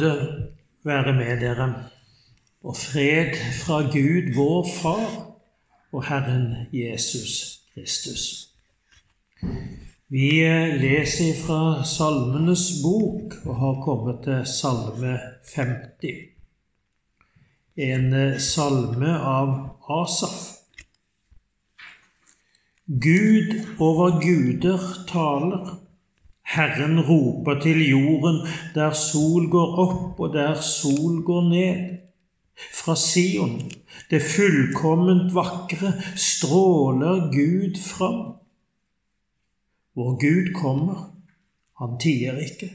Nåde være med dere, og fred fra Gud, vår Far, og Herren Jesus Kristus. Vi leser fra Salmenes bok og har kommet til Salme 50. En salme av Asaf. Gud over guder taler. Herren roper til jorden der sol går opp og der sol går ned. Fra Sion, det fullkomment vakre, stråler Gud fram. Hvor Gud kommer, han tier ikke.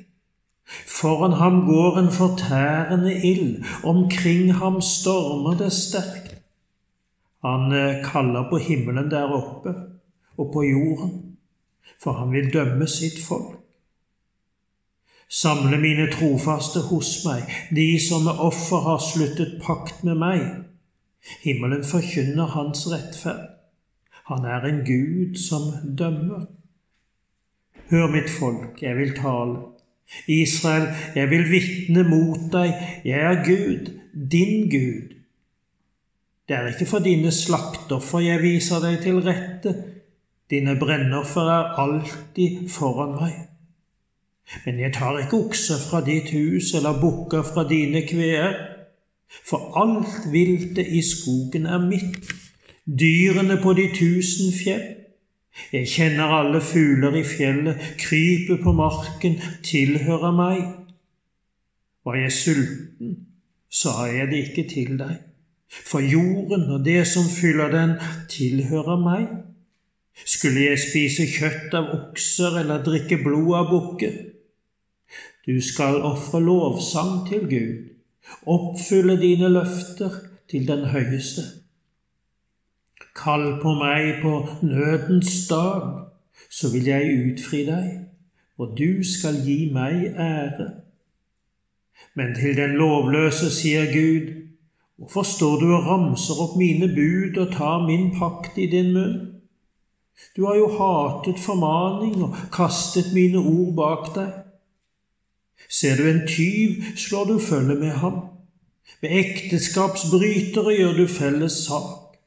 Foran ham går en fortærende ild, omkring ham stormer det sterkt. Han eh, kaller på himmelen der oppe og på jorden, for han vil dømme sitt folk. Samle mine trofaste hos meg, de som med offer har sluttet pakt med meg. Himmelen forkynner hans rettferd. Han er en Gud som dømmer. Hør, mitt folk, jeg vil tale. Israel, jeg vil vitne mot deg. Jeg er Gud, din Gud. Det er ikke for dine slaktoffer jeg viser deg til rette. Dine brennoffer er alltid foran meg. Men jeg tar ikke okser fra ditt hus eller bukker fra dine kveer, for alt viltet i skogen er mitt, dyrene på de tusen fjell. Jeg kjenner alle fugler i fjellet, krypet på marken tilhører meg. Var jeg sulten, sa jeg det ikke til deg, for jorden og det som fyller den, tilhører meg. Skulle jeg spise kjøtt av okser eller drikke blod av bukker? Du skal ofre lovsang til Gud, oppfylle dine løfter til den høyeste. Kall på meg på nødens dag, så vil jeg utfri deg, og du skal gi meg ære. Men til den lovløse sier Gud, hvorfor står du og ramser opp mine bud og tar min pakt i din munn? Du har jo hatet formaning og kastet mine ord bak deg. Ser du en tyv, slår du følge med ham. Med ekteskapsbrytere gjør du felles sak.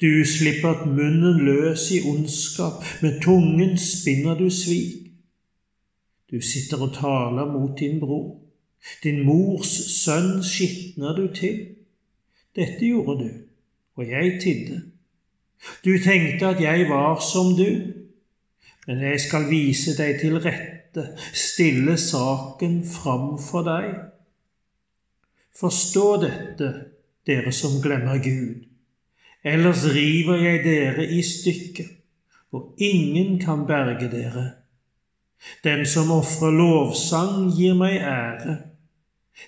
Du slipper munnen løs i ondskap, med tungen spinner du svik. Du sitter og taler mot din bror. Din mors sønn skitner du til. Dette gjorde du, og jeg tidde. Du tenkte at jeg var som du, men jeg skal vise deg til rette stille saken fram for deg. Forstå dette, dere som glemmer Gud. Ellers river jeg dere i stykker, og ingen kan berge dere. Den som ofrer lovsang, gir meg ære.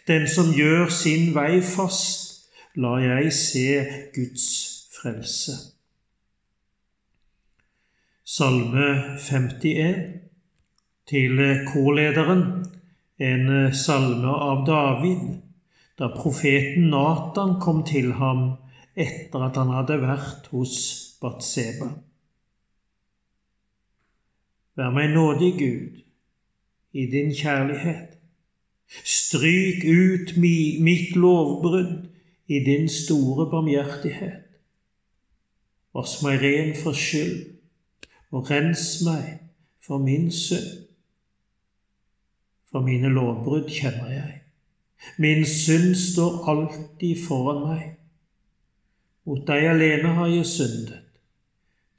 Den som gjør sin vei fast, lar jeg se Guds frelse. Salme 51 til korlederen en salme av David, da profeten Natan kom til ham etter at han hadde vært hos Batseba. Vær meg nådig, Gud, i din kjærlighet. Stryk ut mitt lovbrudd i din store barmhjertighet. Vask meg ren for skyld, og rens meg for min synd. For mine lovbrudd kjenner jeg. Min synd står alltid foran meg. Mot deg alene har jeg syndet.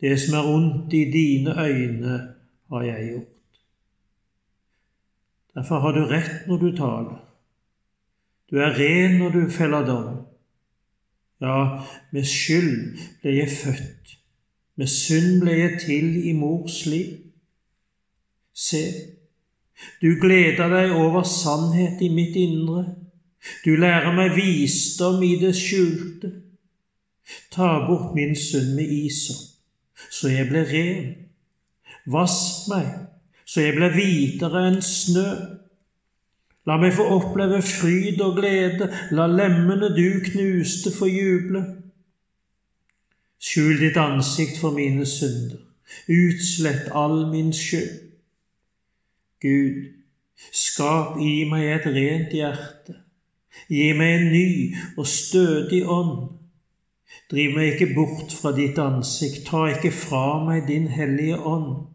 Det som er ondt i dine øyne, har jeg gjort. Derfor har du rett når du taler. Du er ren når du feller dom. Ja, med skyld ble jeg født, med synd ble jeg til i mors liv. Se, du gleder deg over sannhet i mitt indre. Du lærer meg visdom i det skjulte. Ta bort min synd med isopp, så jeg blir ren. Vask meg, så jeg blir hvitere enn snø. La meg få oppleve fryd og glede, la lemmene du knuste, få juble. Skjul ditt ansikt for mine synder, utslett all min skyld. Gud, Skap i meg et rent hjerte. Gi meg en ny og stødig ånd. Driv meg ikke bort fra ditt ansikt, ta ikke fra meg din hellige ånd.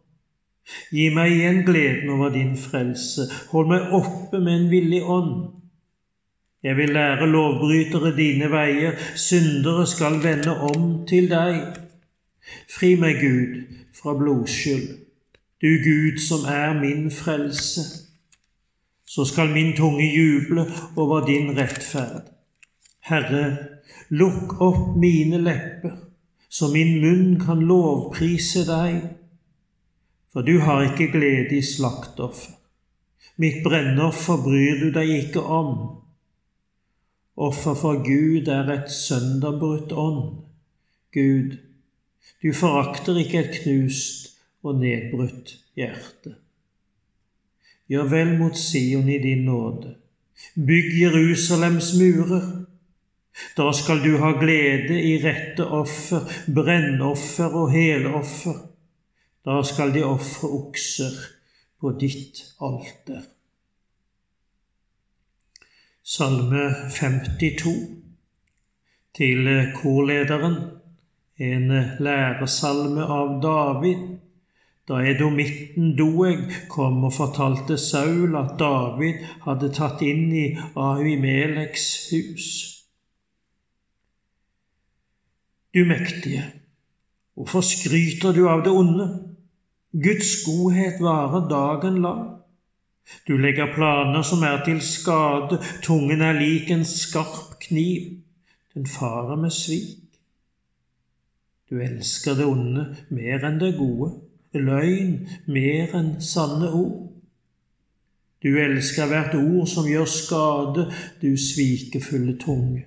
Gi meg igjen gleden over din frelse, hold meg oppe med en villig ånd. Jeg vil lære lovbrytere dine veier, syndere skal vende om til deg. Fri meg, Gud, fra blodskyld, du Gud som er min frelse. Så skal min tunge juble over din rettferd. Herre, lukk opp mine lepper, så min munn kan lovprise deg. For du har ikke glede i slaktoffer. Mitt brennoffer bryr du deg ikke om. Offer for Gud er et sønderbrutt ånd. Gud, du forakter ikke et knust og nedbrutt hjerte. Gjør vel mot Sion i din nåde. Bygg Jerusalems murer. Da skal du ha glede i rette offer, brennoffer og heloffer. Da skal de ofre okser på ditt alter. Salme 52 til korlederen, en læresalme av David. Da edomitten Doeg kom og fortalte Saul at David hadde tatt inn i Ahimeleks hus. Du mektige, hvorfor skryter du av det onde? Guds godhet varer dagen lang. Du legger planer som er til skade, tungen er lik en skarp kniv, den farer med svik. Du elsker det onde mer enn det gode, løgn mer enn sanne ord. Du elsker hvert ord som gjør skade, du svikefulle tunge.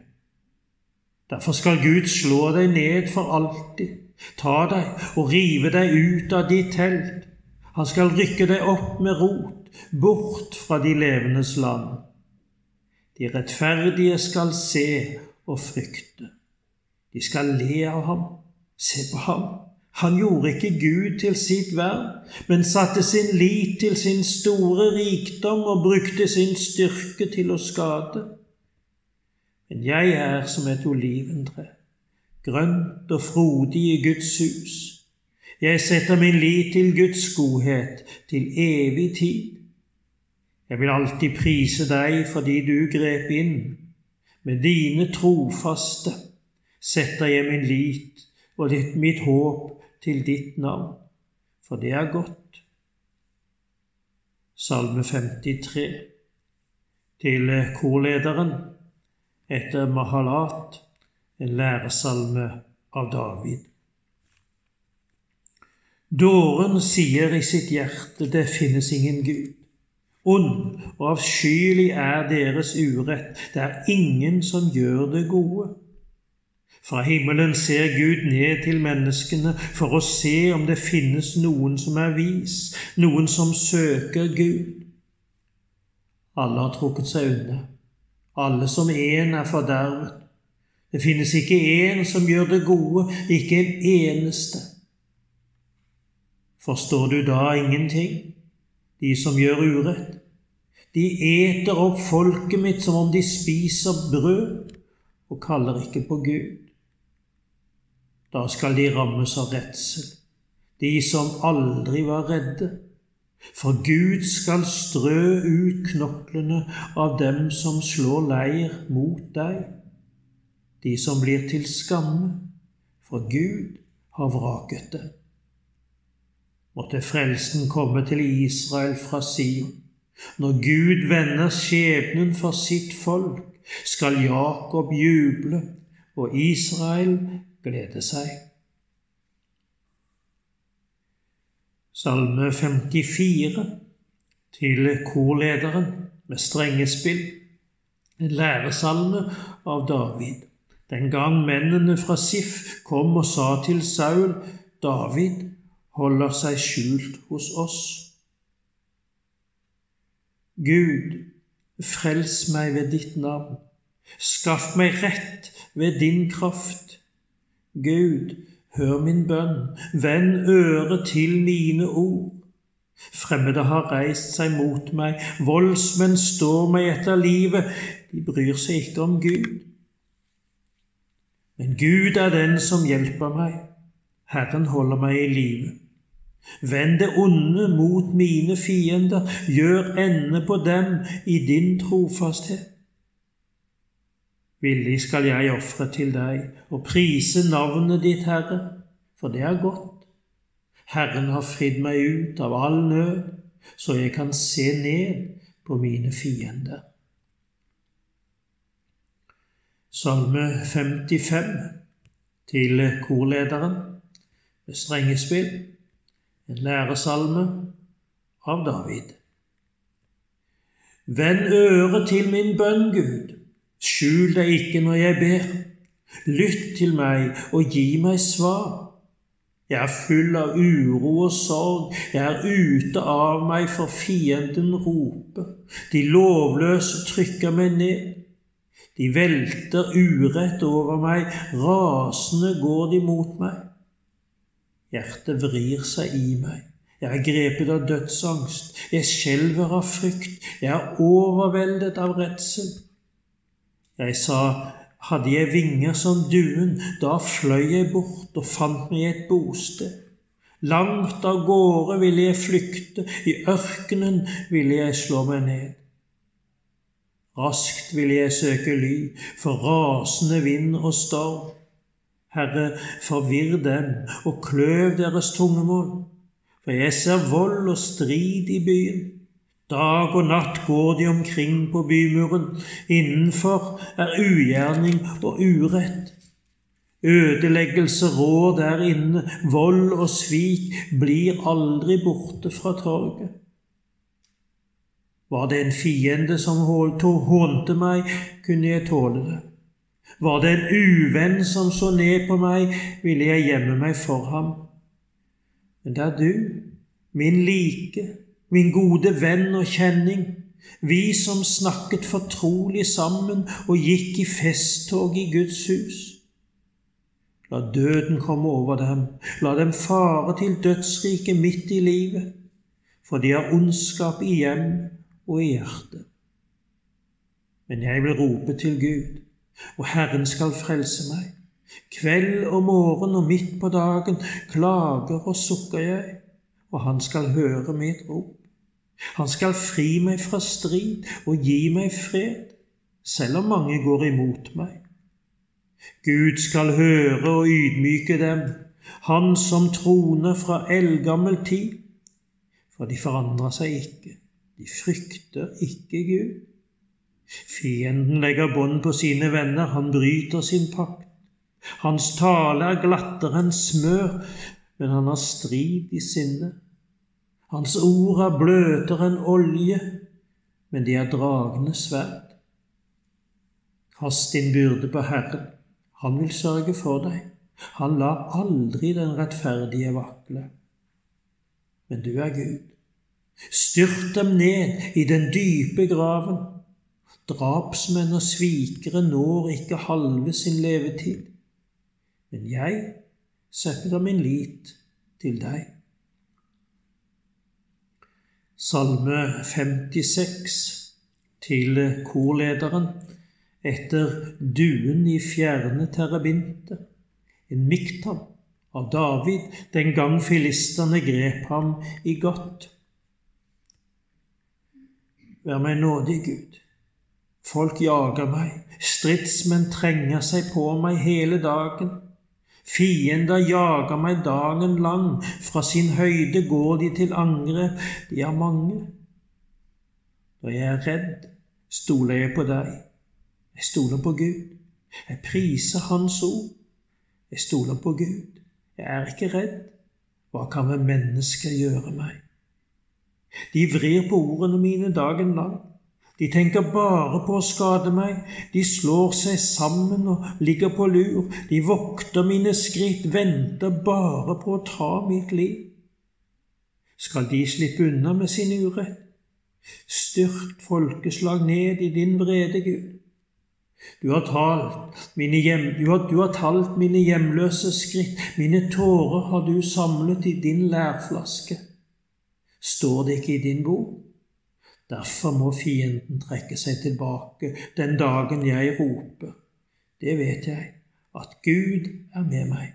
Derfor skal Gud slå deg ned for alltid, ta deg og rive deg ut av ditt telt. Han skal rykke deg opp med rot, bort fra de levendes land. De rettferdige skal se og frykte. De skal le av ham. Se på ham. Han gjorde ikke Gud til sitt verv, men satte sin lit til sin store rikdom og brukte sin styrke til å skade. Men jeg er som et oliventre, grønt og frodig i Guds hus. Jeg setter min lit til Guds godhet til evig tid. Jeg vil alltid prise deg fordi du grep inn. Med dine trofaste setter jeg min lit og mitt håp til ditt navn, for det er godt. Salme 53 til korlederen etter Mahalat, en læresalme av David. Dåren sier i sitt hjerte det finnes ingen Gud. Ond og avskyelig er deres urett, det er ingen som gjør det gode. Fra himmelen ser Gud ned til menneskene for å se om det finnes noen som er vis, noen som søker Gud. Alle har trukket seg unna. Alle som én er fordervet. Det finnes ikke én som gjør det gode, ikke en eneste. Forstår du da ingenting? De som gjør urett. De eter opp folket mitt som om de spiser brød, og kaller ikke på Gud. Da skal de rammes av redsel, de som aldri var redde. For Gud skal strø ut knoklene av dem som slår leir mot deg, de som blir til skamme, for Gud har vraket dem måtte frelsen komme til Israel fra Sion. Når Gud vender skjebnen for sitt folk, skal Jakob juble og Israel glede seg. Salme 54 til korlederen med strengespill. En læresalme av David. Den gang mennene fra Sif kom og sa til Saul, David, holder seg skjult hos oss. Gud, frels meg ved ditt navn. Skaff meg rett ved din kraft. Gud, hør min bønn. Vend øret til mine ord. Fremmede har reist seg mot meg, voldsmenn står meg etter livet, de bryr seg ikke om Gud. Men Gud er den som hjelper meg, Herren holder meg i live. Vend det onde mot mine fiender, gjør ende på dem i din trofasthet. Villig skal jeg ofre til deg og prise navnet ditt, Herre, for det er godt. Herren har fridd meg ut av all nød, så jeg kan se ned på mine fiender. Salme 55 til korlederen med strengespill, en læresalme av David. Vend øret til min bønn, Gud, skjul deg ikke når jeg ber. Lytt til meg og gi meg svar. Jeg er full av uro og sorg, jeg er ute av meg, for fienden roper. De lovløse trykker meg ned. De velter urett over meg, rasende går de mot meg. Hjertet vrir seg i meg. Jeg er grepet av dødsangst. Jeg skjelver av frykt. Jeg er overveldet av redsel. Jeg sa, hadde jeg vinger som duen, da fløy jeg bort og fant meg et bosted. Langt av gårde ville jeg flykte, i ørkenen ville jeg slå meg ned. Raskt ville jeg søke ly for rasende vind og storm. Herre, forvirr dem og kløv deres tungemål, for jeg ser vold og strid i byen. Dag og natt går de omkring på bymuren. Innenfor er ugjerning og urett. Ødeleggelse rår der inne. Vold og svik blir aldri borte fra torget. Var det en fiende som hånte meg, kunne jeg tåle det. Var det en uvenn som så ned på meg, ville jeg gjemme meg for ham. Men det er du, min like, min gode venn og kjenning, vi som snakket fortrolig sammen og gikk i festtog i Guds hus. La døden komme over dem, la dem fare til dødsriket midt i livet, for de har ondskap i hjem og i hjertet. Men jeg vil rope til Gud, og Herren skal frelse meg. Kveld og morgen og midt på dagen klager og sukker jeg, og han skal høre mitt rop. Han skal fri meg fra strid og gi meg fred, selv om mange går imot meg. Gud skal høre og ydmyke dem, Han som troner fra eldgammel tid. For de forandrer seg ikke, de frykter ikke Gud. Fienden legger bånd på sine venner, han bryter sin pakt. Hans tale er glattere enn smør, men han har strid i sinnet. Hans ord er bløtere enn olje, men de er dragende sverd. Kast din byrde på Herren, han vil sørge for deg. Han lar aldri den rettferdige vakle. Men du er Gud. Styrt dem ned i den dype graven. Drapsmenn og svikere når ikke halve sin levetid. Men jeg setter min lit til deg. Salme 56 til korlederen etter duen i fjerne terabinte, en miktam av David den gang filistene grep ham i godt. Vær meg nådig, Gud. Folk jager meg, stridsmenn trenger seg på meg hele dagen. Fiender jager meg dagen lang, fra sin høyde går de til angrep, de er mange. Når jeg er redd, stoler jeg på deg. Jeg stoler på Gud. Jeg priser Hans ord. Jeg stoler på Gud. Jeg er ikke redd. Hva kan vel mennesker gjøre meg? De vrir på ordene mine dagen lang. De tenker bare på å skade meg. De slår seg sammen og ligger på lur. De vokter mine skritt, venter bare på å ta mitt liv. Skal de slippe unna med sin urett? Styrt folkeslag ned i din vrede, Gud. Du har hjem, du har, du har talt mine hjemløse skritt, mine tårer har du samlet i din lærflaske. står det ikke i din bok. Derfor må fienden trekke seg tilbake den dagen jeg roper. Det vet jeg, at Gud er med meg.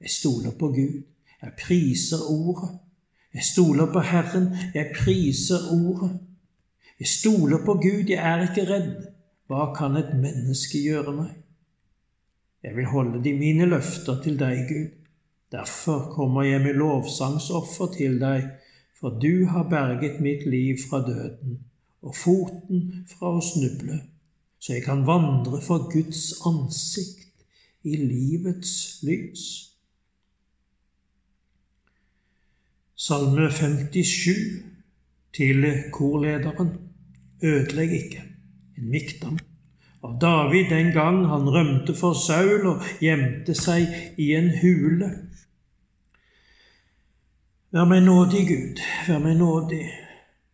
Jeg stoler på Gud. Jeg priser Ordet. Jeg stoler på Herren. Jeg priser Ordet. Jeg stoler på Gud. Jeg er ikke redd. Hva kan et menneske gjøre meg? Jeg vil holde de mine løfter til deg, Gud. Derfor kommer jeg med lovsangsoffer til deg, for du har berget mitt liv fra døden og foten fra å snuble, så jeg kan vandre for Guds ansikt i livets lys. Salme 57 til korlederen Ødelegg ikke, en mikdam av David den gang han rømte for Saul og gjemte seg i en hule. Vær meg nådig, Gud, vær meg nådig,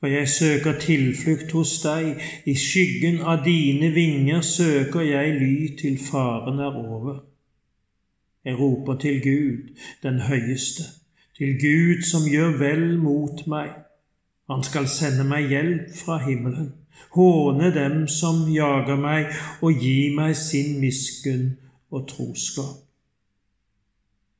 for jeg søker tilflukt hos deg. I skyggen av dine vinger søker jeg ly til faren er over. Jeg roper til Gud, den høyeste, til Gud som gjør vel mot meg. Han skal sende meg hjelp fra himmelen, håne dem som jager meg, og gi meg sin miskunn og troskap.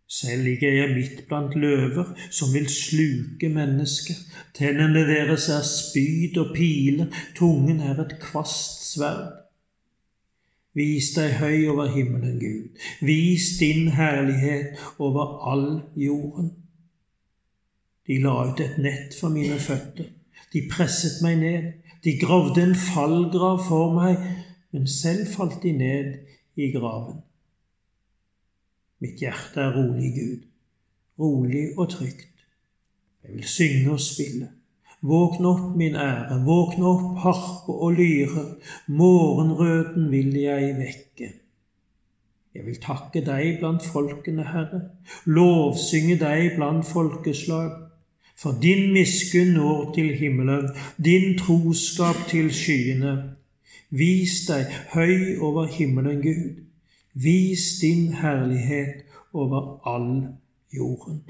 Selv ligger jeg midt blant løver som vil sluke mennesker. Tennene deres er spyd og piler, tungen er et kvast sverd. Vis deg høy over himmelen, Gud. Vis din herlighet over all jorden. De la ut et nett for mine føtter. De presset meg ned. De gravde en fallgrav for meg, men selv falt de ned i graven. Mitt hjerte er rolig, Gud, rolig og trygt. Jeg vil synge og spille. Våkne opp, min ære, våkne opp, harpe og lyre. Morgenrøden vil jeg vekke. Jeg vil takke deg blant folkene, Herre, lovsynge deg blant folkeslag. For din miskunn når til himmelen, din troskap til skyene. Vis deg høy over himmelen, Gud. Vis din herlighet over all jorden.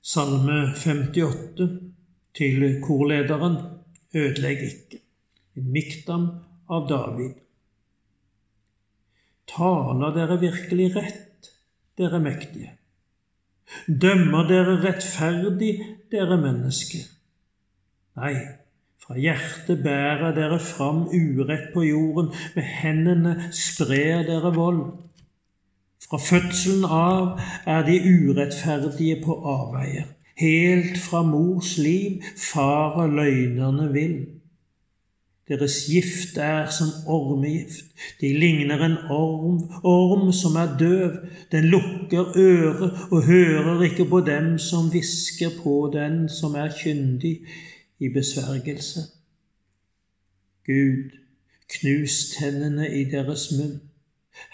Salme 58 til korlederen Ødelegg ikke. En mikdam av David. Taler dere virkelig rett, dere mektige? Dømmer dere rettferdig, dere mennesker? Nei, fra hjertet bærer dere fram urett på jorden, med hendene sprer dere vold. Fra fødselen av er de urettferdige på avveier. Helt fra mors liv farer løgnerne vill. Deres gift er som ormegift. De ligner en orm, orm som er døv. Den lukker øret og hører ikke på dem som hvisker på den som er kyndig i besvergelse. Gud, knus tennene i deres munn.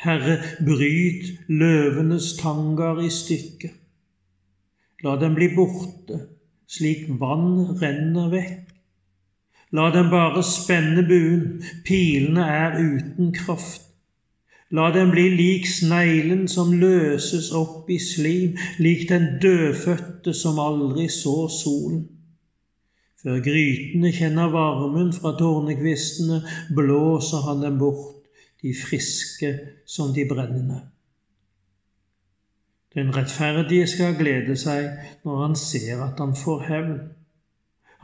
Herre, bryt løvenes tangar i stykker. La dem bli borte, slik vann renner vekk. La dem bare spenne buen, pilene er uten kraft. La dem bli lik sneglen som løses opp i slim, lik den dødfødte som aldri så solen. Før grytene kjenner varmen fra tornekvistene, blåser han dem bort, de friske som de brennende. Den rettferdige skal glede seg når han ser at han får hevn.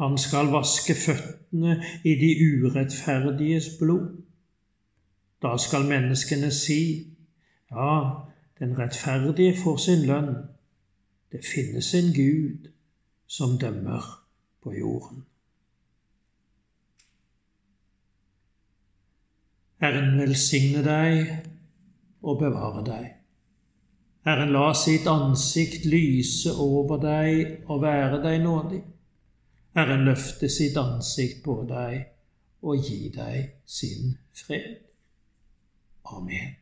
Han skal vaske føttene i de urettferdiges blod. Da skal menneskene si, ja, den rettferdige får sin lønn. Det finnes en Gud som dømmer på jorden. Herren velsigne deg og bevare deg. Herren la sitt ansikt lyse over deg og være deg nådig. Herren løfte sitt ansikt på deg og gi deg sin fred. Amen.